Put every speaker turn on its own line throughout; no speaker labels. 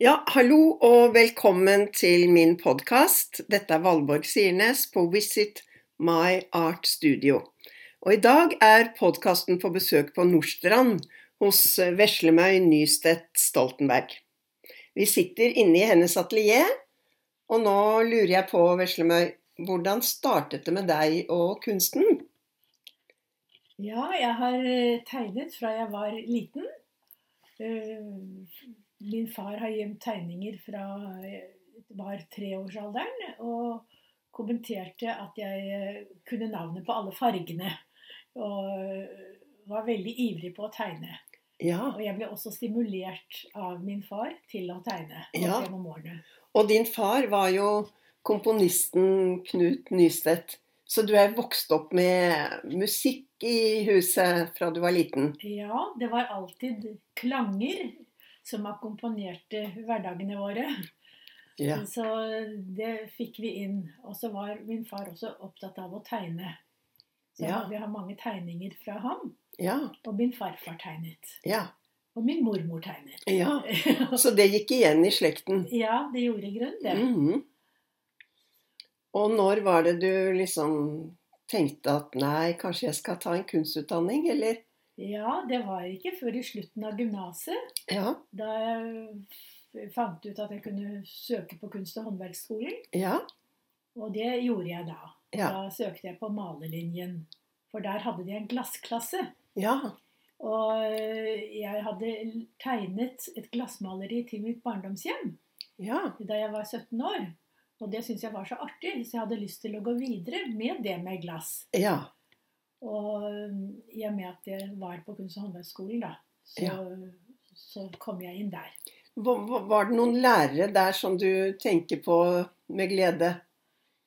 Ja, hallo og velkommen til min podkast. Dette er Valborg Sirnes på Visit My Art Studio. Og i dag er podkasten på besøk på Nordstrand hos Veslemøy Nystedt Stoltenberg. Vi sitter inne i hennes atelier, og nå lurer jeg på, Veslemøy, hvordan startet det med deg og kunsten?
Ja, jeg har eh, tegnet fra jeg var liten. Eh, Min far har gjemt tegninger fra jeg var treårsalderen, og kommenterte at jeg eh, kunne navnet på alle fargene. Og var veldig ivrig på å tegne.
Ja,
Og jeg ble også stimulert av min far til å tegne
Ja.
gjennom årene.
og din far var jo komponisten Knut Nystedt. Så du er vokst opp med musikk i huset fra du var liten?
Ja, det var alltid klanger som akkompagnerte hverdagene våre.
Ja.
Så det fikk vi inn. Og så var min far også opptatt av å tegne. Så
Ja.
vi har mange tegninger fra ham.
Ja.
Og min farfar tegnet.
Ja.
Og min mormor tegnet.
ja. Så det gikk igjen i slekten?
ja, det gjorde i grunnen det.
Mhm. Og når var det du liksom tenkte at nei, kanskje jeg skal ta en kunstutdanning, eller?
Ja, det var ikke før i slutten av gymnaset.
Ja.
Da jeg fant ut at jeg kunne søke på kunst- og håndverksskolen.
Ja.
Og det gjorde jeg da.
Ja.
Da søkte jeg på malerlinjen. For der hadde de en glassklasse.
Ja.
Og øh, jeg hadde tegnet et glassmaleri til mitt barndomshjem
Ja.
da jeg var 17 år. Og det syntes jeg var så artig, så jeg hadde lyst til å gå videre med det med glass.
Ja.
Og øh, i og med at jeg var på kunst- og håndverksskolen, da, så,
Ja.
så kom jeg inn der.
Var, det noen lærere der som du tenker på med glede?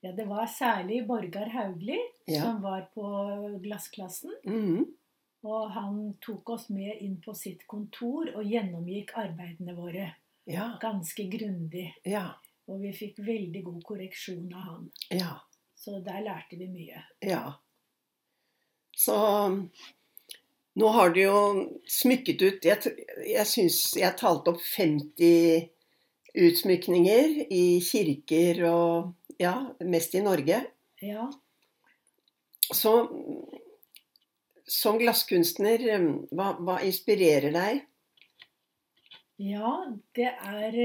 Ja, det var særlig Borgar Haugli
Ja.
som var på glassklassen.
Mhm.
Og han tok oss med inn på sitt kontor og gjennomgikk arbeidene våre
Ja.
ganske grundig.
Ja.
Og vi fikk veldig god korreksjon av han.
Ja.
Så der lærte vi mye.
Ja. Så nå har du jo smykket ut Jeg, jeg syns jeg talte opp 50 utsmykninger i kirker og Ja, mest i Norge.
Ja,
Så som glasskunstner, hva, hva inspirerer deg?
ja det er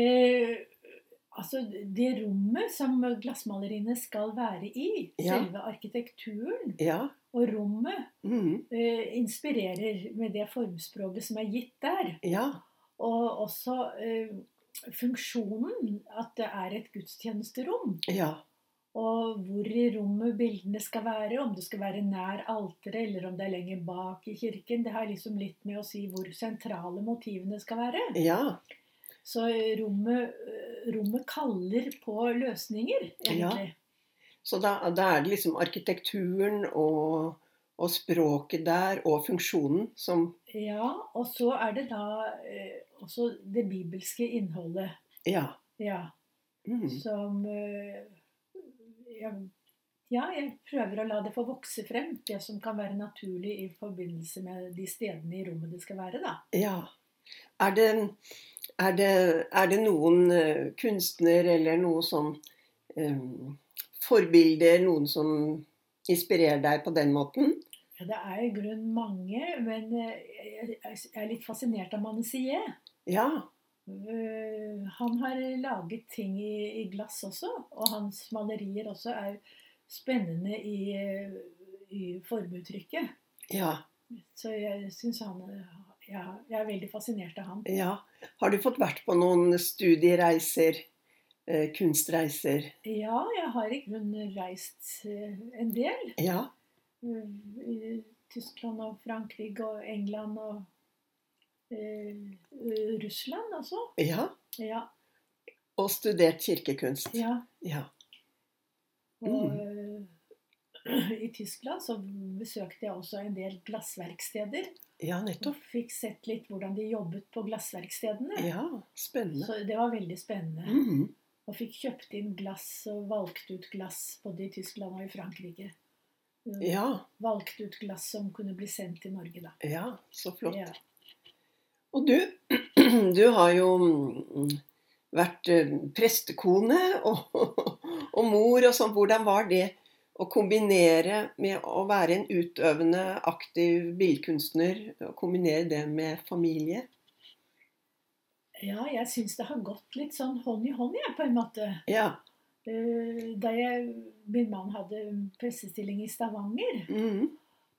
Altså, det rommet som glassmaleriene skal være i,
Ja.
selve arkitekturen
Ja.
og rommet,
mm.
uh, inspirerer med det formspråket som er gitt der.
Ja.
Og også uh, funksjonen, at det er et gudstjenesterom.
Ja.
Og hvor i rommet bildene skal være, om det skal være nær alteret eller om det er lenger bak i kirken. Det har liksom litt med å si hvor sentrale motivene skal være.
Ja.
Så rommet, rommet kaller på løsninger, egentlig.
Så da, da er det liksom arkitekturen og, og språket der og funksjonen som
Ja, og så er det da eh, også det bibelske innholdet.
Ja.
Ja,
Mm.
som eh, ja, ja, jeg prøver å la det få vokse frem. Det som kan være naturlig i forbindelse med de stedene i rommet det skal være, da.
Ja. Er det, er det, er det noen eh, kunstner eller noe sånn um, forbilder, noen som inspirerer deg på den måten?
Ja, det er i grunnen mange, men eh, jeg er litt fascinert av Manessier.
Ja.
Han har laget ting i, glass også, og hans malerier også er spennende i, i formuttrykket.
Ja.
Så jeg syns han ja, Jeg er veldig fascinert av han.
ja. Har du fått vært på noen studiereiser? Eh, kunstreiser?
Ja, jeg har i grunnen reist eh, en del.
Ja.
eh, I Tyskland og Frankrike og England og eh, Russland også.
Ja.
Ja.
Og studert kirkekunst.
ja.
Ja.
Og eh, i Tyskland så besøkte jeg også en del glassverksteder.
Ja,
Og
nettopp.
fikk sett litt hvordan de jobbet på glassverkstedene.
Ja, spennende.
Så det var veldig spennende.
Mhm.
Og fikk kjøpt inn glass og valgt ut glass både i Tyskland og i Frankrike.
Ja.
Valgt ut glass som kunne bli sendt til Norge, da.
Ja, så flott.
Ja.
Og du, du har jo mm, vært eh, prestekone og, og mor og sånn. Hvordan var det å kombinere med å være en utøvende, aktiv billedkunstner, og kombinere det med familie?
Ja, jeg syns det har gått litt sånn hånd i hånd, jeg, på en måte.
Ja.
Eh, Da jeg, min mann hadde pressestilling i Stavanger,
mm.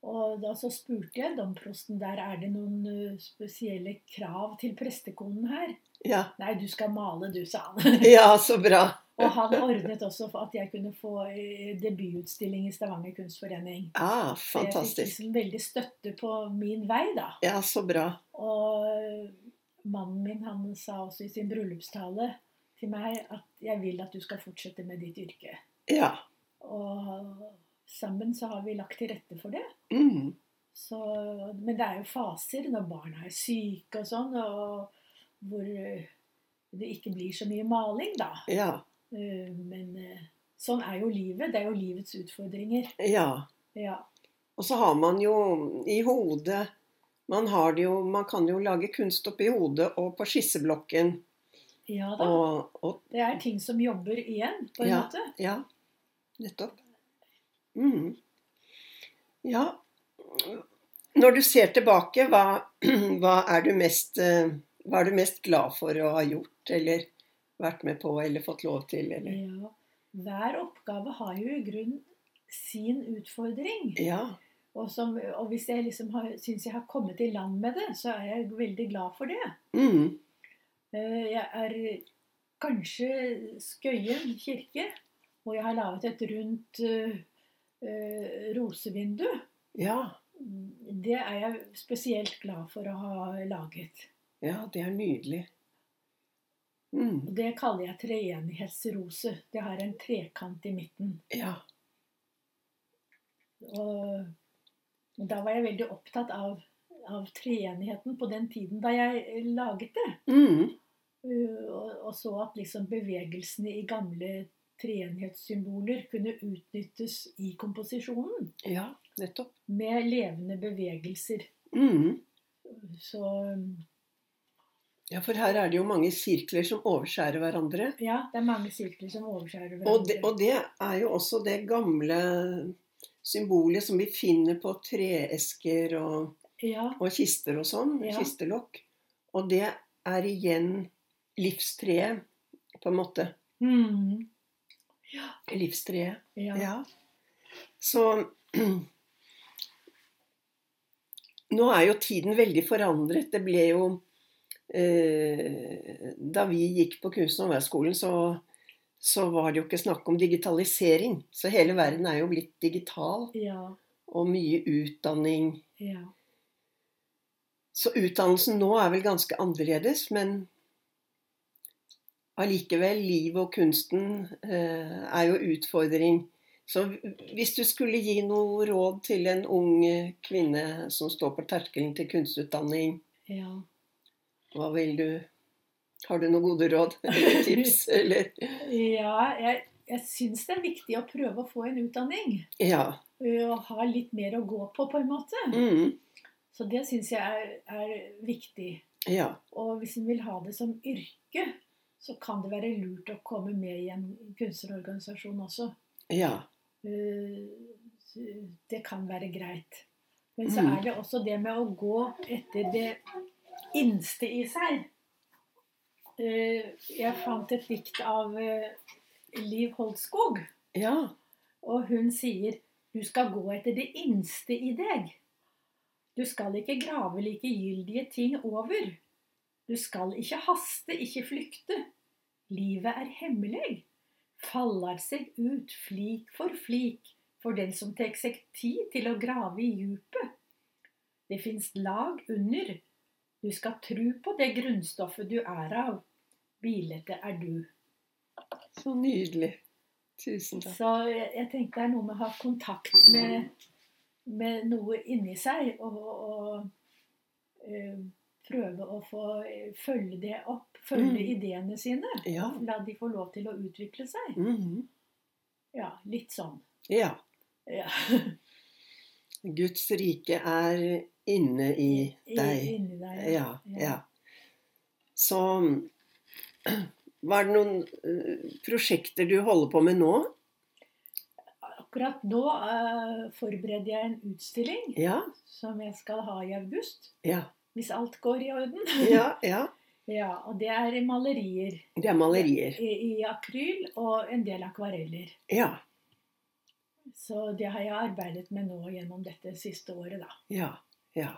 og da så spurte jeg domprosten der er det noen eh, spesielle krav til prestekonen her.
ja.
Nei, du skal male, du, sa han.
Ja, så bra.
Og han ordnet også for at jeg kunne få eh, debututstilling i Stavanger kunstforening.
Ah,
fantastisk. jeg fikk liksom veldig støtte på min vei, da.
Ja, så bra.
Og mannen min han sa også i sin bryllupstale til meg at jeg vil at du skal fortsette med ditt yrke.
Ja.
Og sammen så har vi lagt til rette for det.
Mm.
Så, men det er jo faser når barna er syke og sånn, og hvor det ikke blir så mye maling, da.
Ja.
Eh, Men eh, sånn er jo livet. Det er jo livets utfordringer.
Ja.
Ja.
Og så har man jo i hodet man, har det jo, man kan jo lage kunst oppi hodet og på skisseblokken.
ja da.
Og, og
Det er ting som jobber igjen, på en
Ja.
måte.
Ja, nettopp. Mm. Ja. Når du ser tilbake, hva, hva, er du mest, eh, hva er du mest glad for å ha gjort, eller vært med på, eller fått lov til, eller
Ja. Hver oppgave har jo i grunnen sin utfordring.
Ja.
Og, som, og hvis jeg liksom syns jeg har kommet i land med det, så er jeg veldig glad for det.
Mm.
Eh, Jeg er kanskje Skøyen kirke, hvor jeg har laget et rundt uh, uh, rosevindu.
Ja.
Det er jeg spesielt glad for å ha laget.
Ja, det er nydelig. Mm.
Og det kaller jeg treenighetsrose. Det har en trekant i midten.
Ja.
Og da var jeg veldig opptatt av, av treenigheten på den tiden da jeg laget det.
Mm.
Uh, og, og så at liksom bevegelsene i gamle treenighetssymboler kunne utnyttes i komposisjonen.
Ja, nettopp.
Med levende bevegelser.
Mm.
Så
Ja, for her er det jo mange sirkler som overskjærer hverandre.
ja, det er mange sirkler som overskjærer hverandre.
Og det, og det er jo også det gamle symbolet som vi finner på treesker og,
ja,
og kister og sånn.
Ja.
Kistelokk. Og det er igjen livstreet, på en måte.
mm,
Livstreet.
ja.
Ja. Så Nå er jo tiden veldig forandret. Det ble jo Da vi gikk på kunst- og håndverksskolen, så, så var det jo ikke snakk om digitalisering. Så hele verden er jo blitt digital,
ja,
og mye utdanning.
ja.
Så utdannelsen nå er vel ganske annerledes, men allikevel, livet og kunsten eh, er jo utfordring. Så hvis du skulle gi noe råd til en ung kvinne som står på terskelen til kunstutdanning,
ja.
Hva vil du Har du noen gode råd eller tips, eller?
Ja, jeg, jeg syns det er viktig å prøve å få en utdanning.
Ja.
Og ha litt mer å gå på, på en måte.
Mm,
Så det syns jeg er, er viktig.
ja.
Og hvis en vil ha det som yrke, så kan det være lurt å komme med i en kunstnerorganisasjon også.
Ja.
Eh, Det kan være greit. Men så
Mm.
er det også det med å gå etter det innste i seg. Eh, Jeg fant et dikt av eh, Liv Holtskog.
Ja.
Og hun sier du skal gå etter det innste i deg. Du skal ikke grave likegyldige ting over. Du skal ikke haste, ikke flykte. Livet er hemmelig. Faller seg ut flik for flik for den som tar seg tid til å grave i djupet. Det fins lag under. Du skal tru på det grunnstoffet du er av. Bildet er du.
Så nydelig. Tusen takk.
Så jeg, jeg tenkte det er noe med å ha kontakt med, med noe inni seg, og, og øh, prøve å få eh, følge det opp. Følge
Mm.
ideene sine.
Ja.
La de få lov til å utvikle seg.
Mhm.
Ja, litt sånn.
ja.
Ja.
Guds rike er inne i
I-
deg.
Inni deg.
Ja, ja. Så Var det noen eh, prosjekter du holder på med nå?
Akkurat nå uh, forbereder jeg en utstilling
Ja,
som jeg skal ha i august.
ja,
Hvis alt går i orden.
ja. ja.
Ja, og det er malerier.
Det er malerier.
I, I akryl og en del akvareller.
Ja,
Så det har jeg arbeidet med nå gjennom dette siste året, da.
ja, ja.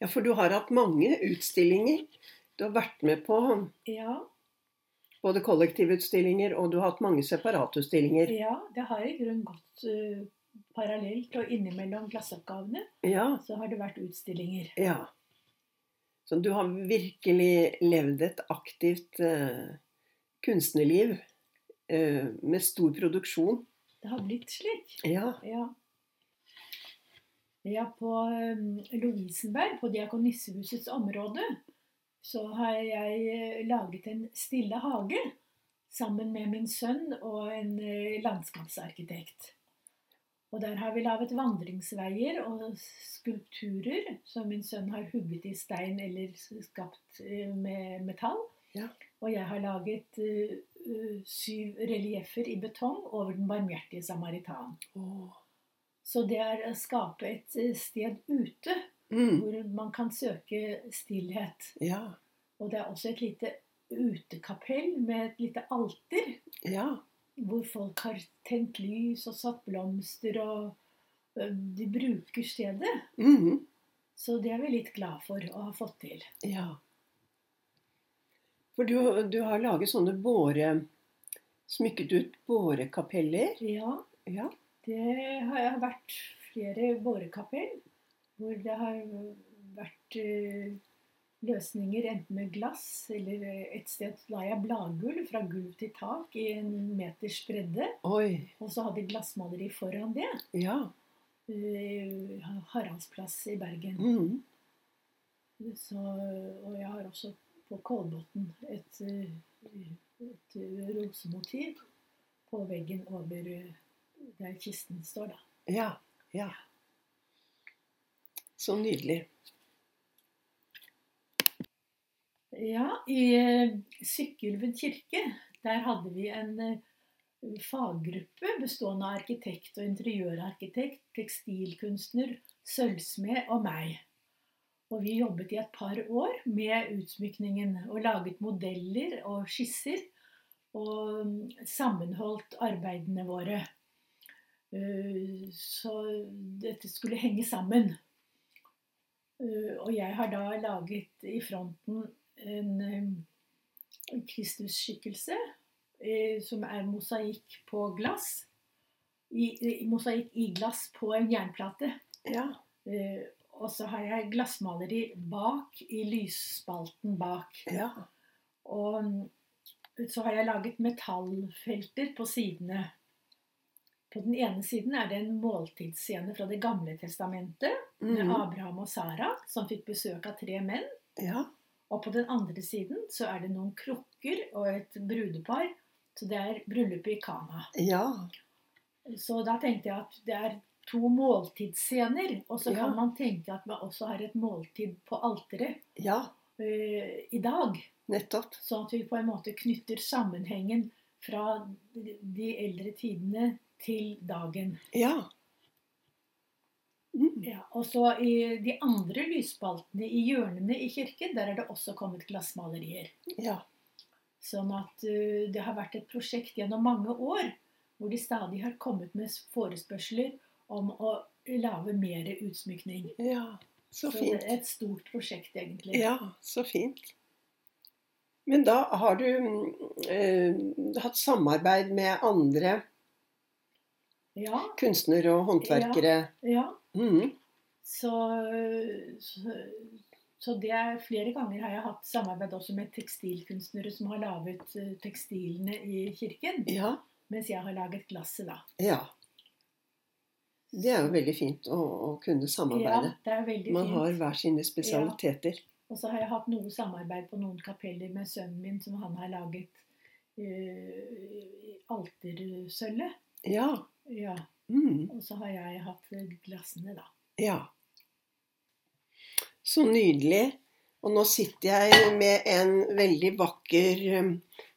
Ja, for du har hatt mange utstillinger. Du har vært med på
Ja,
både kollektivutstillinger, og du har hatt mange separatutstillinger.
ja det har i grunnen gått uh, parallelt. Og innimellom klasseoppgavene
Ja,
så har det vært utstillinger.
ja. Så du har virkelig levd et aktivt uh, kunstnerliv uh, med stor produksjon.
Det har blitt slik.
Ja,
Ja. Ja, på um, Lovisenberg, på Diakonissehusets område, så har jeg eh, laget en stille hage sammen med min sønn og en eh, landskapsarkitekt. Og der har vi laget vandringsveier og skulpturer som min sønn har hugget i stein eller skapt eh, med metall.
Ja.
Og jeg har laget syv relieffer i betong over den barmhjertige samaritan.
Oh.
Så det er å skape et eh, sted ute
Mm.
hvor man kan søke stillhet.
Ja,
Og det er også et lite utekapell med et lite alter,
ja,
hvor folk har tent lys og satt blomster, og de bruker stedet.
Mm.
Så det er vi litt glad for å ha fått til.
ja. For du, du har laget sånne båre Smykket ut bårekapeller.
Ja,
Ja.
det har vært flere bårekapell hvor det har vært løsninger enten med glass eller et sted la jeg bladgulv fra gulv til tak i en meters bredde.
Oi.
Og så hadde jeg glassmaleri foran det.
Ja.
eh, Haraldsplass i Bergen.
Mm.
Så, og jeg har også på Kolbotn et, et rosemotiv på veggen over der kisten står, da.
Ja. Ja. Så nydelig.
Ja, i eh, Sykkylven kirke, der hadde vi en eh, faggruppe bestående av arkitekt og interiørarkitekt, tekstilkunstner, sølvsmed og meg. Og vi jobbet i et par år med utsmykningen og laget modeller og skisser. Og mm, sammenholdt arbeidene våre. Eh, Så dette skulle henge sammen. Eh, Og jeg har da laget i fronten en, eh, Kristusskikkelse som er mosaikk på glass. I, mosaikk i glass på en jernplate.
Ja.
Og så har jeg glassmaleri bak, i lysspalten bak.
Ja.
Og mm, så har jeg laget metallfelter på sidene. På den ene siden er det en måltidsscene fra Det gamle testamentet med
Mhm.
Abraham og Sara som fikk besøk av tre menn.
Ja.
Og på den andre siden så er det noen krukker og et brudepar. Så det er bryllupet i Kana.
Ja.
Så da tenkte jeg at det er to måltidsscener. Og så
Ja.
kan man tenke at man også har et måltid på alteret
Ja.
uh, i dag.
Nettopp.
Sånn at vi på en måte knytter sammenhengen fra de eldre tidene til dagen.
Ja. Mm.
Ja, og så i de andre lysspaltene i hjørnene i kirken, der er det også kommet glassmalerier.
Ja.
Sånn at uh, det har vært et prosjekt gjennom mange år hvor de stadig har kommet med forespørsler om å lage mer utsmykning.
Ja. Så
Så
fint.
er et stort prosjekt, egentlig.
Ja, så fint. Men da har du mm, eh, hatt samarbeid med andre
Ja,
kunstnere og håndverkere.
ja.
Mhm.
Så, så, så det er flere ganger har jeg hatt samarbeid også med tekstilkunstnere som har laget eh, tekstilene i kirken,
Ja.
mens jeg har laget glasset, da.
ja. Det er jo veldig fint å, å kunne
Ja, det er veldig
Man har hver sine spesialiteter.
Og så har jeg hatt noe samarbeid på noen kapeller med sønnen min, som han har laget uh, altersølvet.
Ja.
Ja.
Mm.
Og så har jeg hatt eh, glassene, da.
Ja. Så nydelig. Og nå sitter jeg med en veldig vakker um,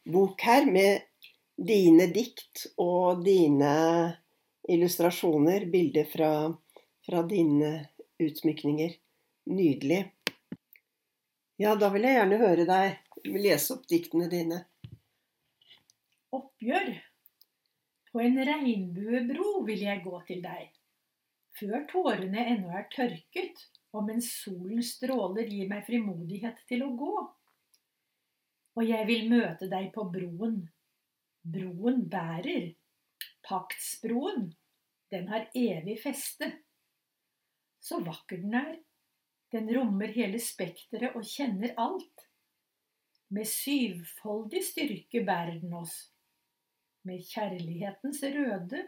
bok her med dine dikt og dine illustrasjoner, bilder fra, fra dine utsmykninger. Nydelig. Ja, da vil jeg gjerne høre deg lese opp diktene dine.
Oppgjør. På en regnbuebro vil jeg gå til deg, før tårene ennå er tørket, og mens solens stråler gir meg frimodighet til å gå. Og jeg vil møte deg på broen. Broen bærer. Paktsbroen. Den har evig feste. Så vakker den er. Den rommer hele spekteret og kjenner alt. Med syvfoldig styrke bærer den oss. Med kjærlighetens røde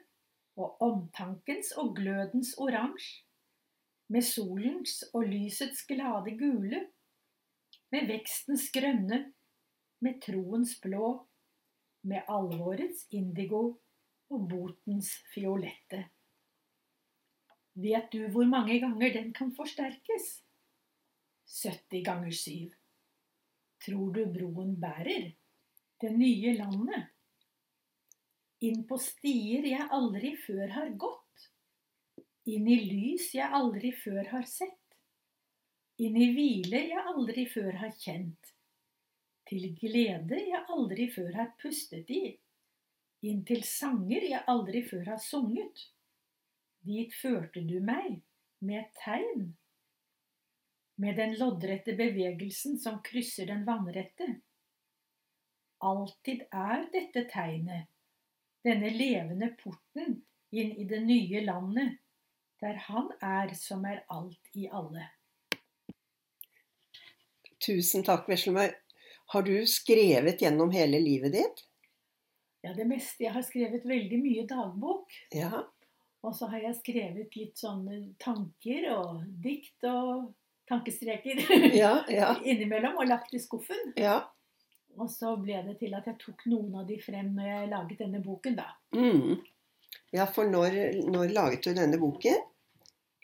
og omtankens og glødens oransje med solens og lysets glade gule, med vekstens grønne, med troens blå, med alvorets indigo og botens fiolette. Vet du hvor mange ganger den kan forsterkes? 70 ganger 7. Tror du broen bærer det nye landet? Inn på stier jeg aldri før har gått inn i lys jeg aldri før har sett, inn i hvile jeg aldri før har kjent, til glede jeg aldri før har pustet i, inn til sanger jeg aldri før har sunget. Dit førte du meg med et tegn, med den loddrette bevegelsen som krysser den vannrette. Alltid er dette tegnet, denne levende porten inn i det nye landet, der Han er som er alt i alle.
Tusen takk, Veslemøy. Har du skrevet gjennom hele livet ditt?
Ja, det meste. Jeg har skrevet veldig mye dagbok.
Ja.
Og så har jeg skrevet litt sånne tanker og dikt og tankestreker
ja, ja.
innimellom og lagt i skuffen.
Ja.
Og så ble det til at jeg tok noen av de frem når jeg laget denne boken, da.
Mm. Ja, for når, når laget du denne boken?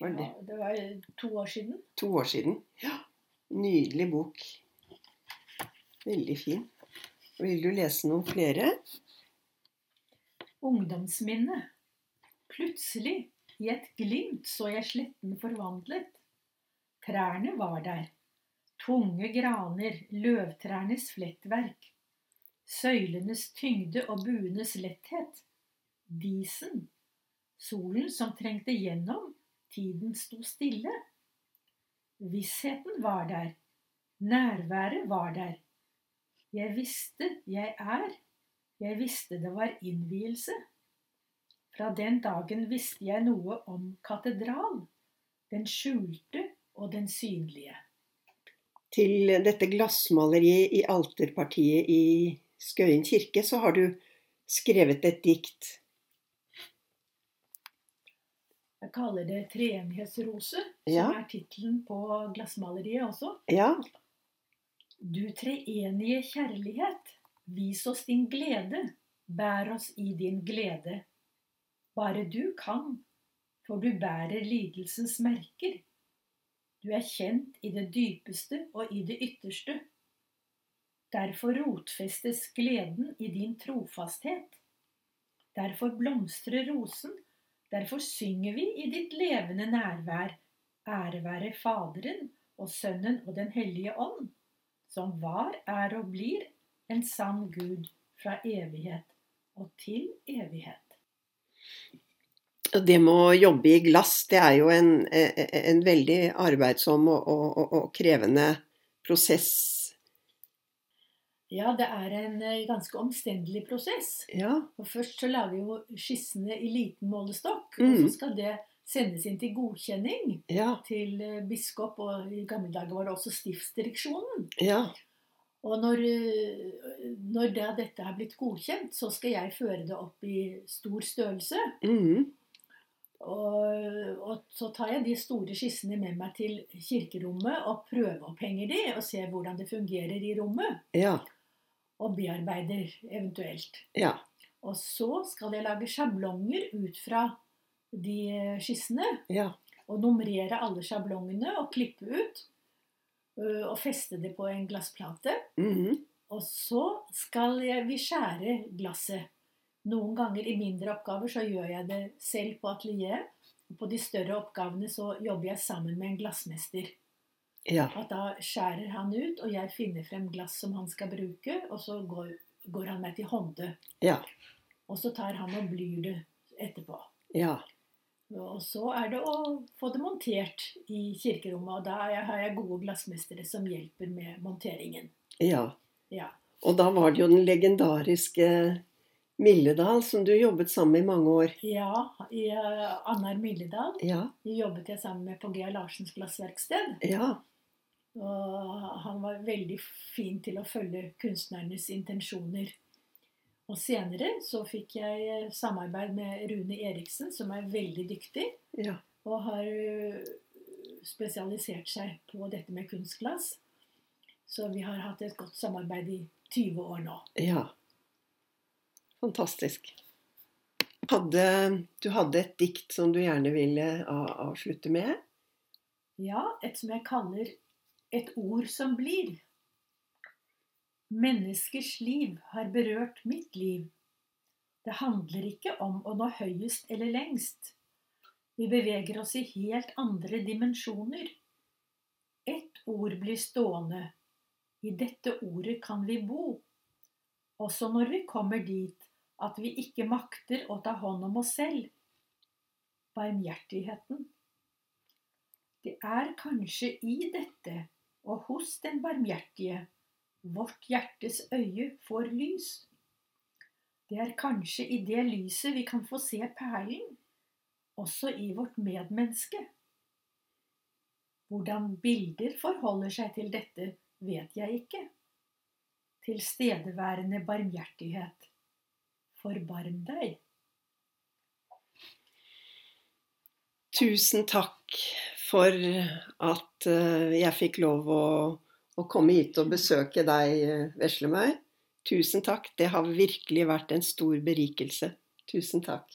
Var det? Ja, det var to år siden.
To år siden. Ja. Nydelig bok. Veldig fin. Vil du lese noen flere?
Ungdomsminne. Plutselig, i et glimt, så jeg sletten forvandlet. Trærne var der. Tunge graner, løvtrærnes flettverk. Søylenes tyngde og buenes letthet. Disen. Solen som trengte gjennom, Tiden sto stille. Vissheten var der. Nærværet var der. Jeg visste jeg er. Jeg visste det var innvielse. Fra den dagen visste jeg noe om katedral. Den skjulte og den synlige.
Til dette glassmaleriet i alterpartiet i Skøyen kirke, så har du skrevet et dikt
jeg kaller det 'Treenighetsrose',
ja.
som er tittelen på glassmaleriet også.
Ja.
Du treenige kjærlighet, vis oss din glede, bær oss i din glede. Bare du kan, for du bærer lidelsens merker. Du er kjent i det dypeste og i det ytterste. Derfor rotfestes gleden i din trofasthet. Derfor blomstrer rosen Derfor synger vi i ditt levende nærvær, ære være Faderen og Sønnen og Den hellige ånd, som var, er og blir en sann Gud fra evighet og til evighet.
Det med å jobbe i glass, det er jo en, en veldig arbeidsom og, og, og krevende prosess
ja, det er en eh, ganske omstendelig prosess.
Ja.
Og Først så lager jo skissene i liten målestokk.
Mm.
Og så skal det sendes inn til godkjenning
ja.
til eh, biskop, og i gamle dager var det også stiftsdireksjonen.
Ja.
Og når, eh, når det, dette har blitt godkjent, så skal jeg føre det opp i stor størrelse.
Mm.
Og, og, så tar jeg de store skissene med meg til kirkerommet og prøveopphenger de, og ser hvordan det fungerer i rommet.
Ja
og bearbeider eventuelt.
Ja.
Og så skal jeg lage sjablonger ut fra de skissene.
Ja.
Og numrere alle sjablongene og klippe ut. Og feste det på en glassplate.
Mm -hmm.
Og så skal jeg, vi skjære glasset. Noen ganger i mindre oppgaver så gjør jeg det selv på atelieret. På de større oppgavene så jobber jeg sammen med en glassmester.
Ja.
At da skjærer han ut, og jeg finner frem glass som han skal bruke, og så går, går han meg til hånde.
Ja.
Og så tar han og blyr det etterpå.
Ja.
Og så er det å få det montert i kirkerommet, og da har jeg gode glassmestere som hjelper med monteringen.
ja.
Ja.
Og da var det jo den legendariske Milledal som du jobbet sammen med i mange år.
Ja, i uh, Annar Milledal
Ja.
jobbet jeg sammen med på G.A. Larsens glassverksted.
Ja.
Og han var veldig fin til å følge kunstnernes intensjoner. Og senere så fikk jeg eh, samarbeid med Rune Eriksen, som er veldig dyktig,
Ja.
og har eh, spesialisert seg på dette med kunstglass. Så vi har hatt et godt samarbeid i 20 år nå.
ja. Fantastisk. Hadde, du hadde et dikt som du gjerne ville avslutte med?
Ja, et som jeg kaller Et ord som blir. Menneskers liv har berørt mitt liv. Det handler ikke om å nå høyest eller lengst. Vi beveger oss i helt andre dimensjoner. Ett ord blir stående. I dette ordet kan vi bo. Også når vi kommer dit at vi ikke makter å ta hånd om oss selv. Barmhjertigheten. Det er kanskje i dette og hos den barmhjertige vårt hjertes øye får lys. Det er kanskje i det lyset vi kan få se perlen, også i vårt medmenneske. Hvordan bilder forholder seg til dette, vet jeg ikke. Tilstedeværende barmhjertighet, forbarm deg.
Tusen takk for at eh, jeg fikk lov å, å komme hit og besøke deg, eh, Veslemøy. Tusen takk. Det har virkelig vært en stor berikelse. Tusen takk.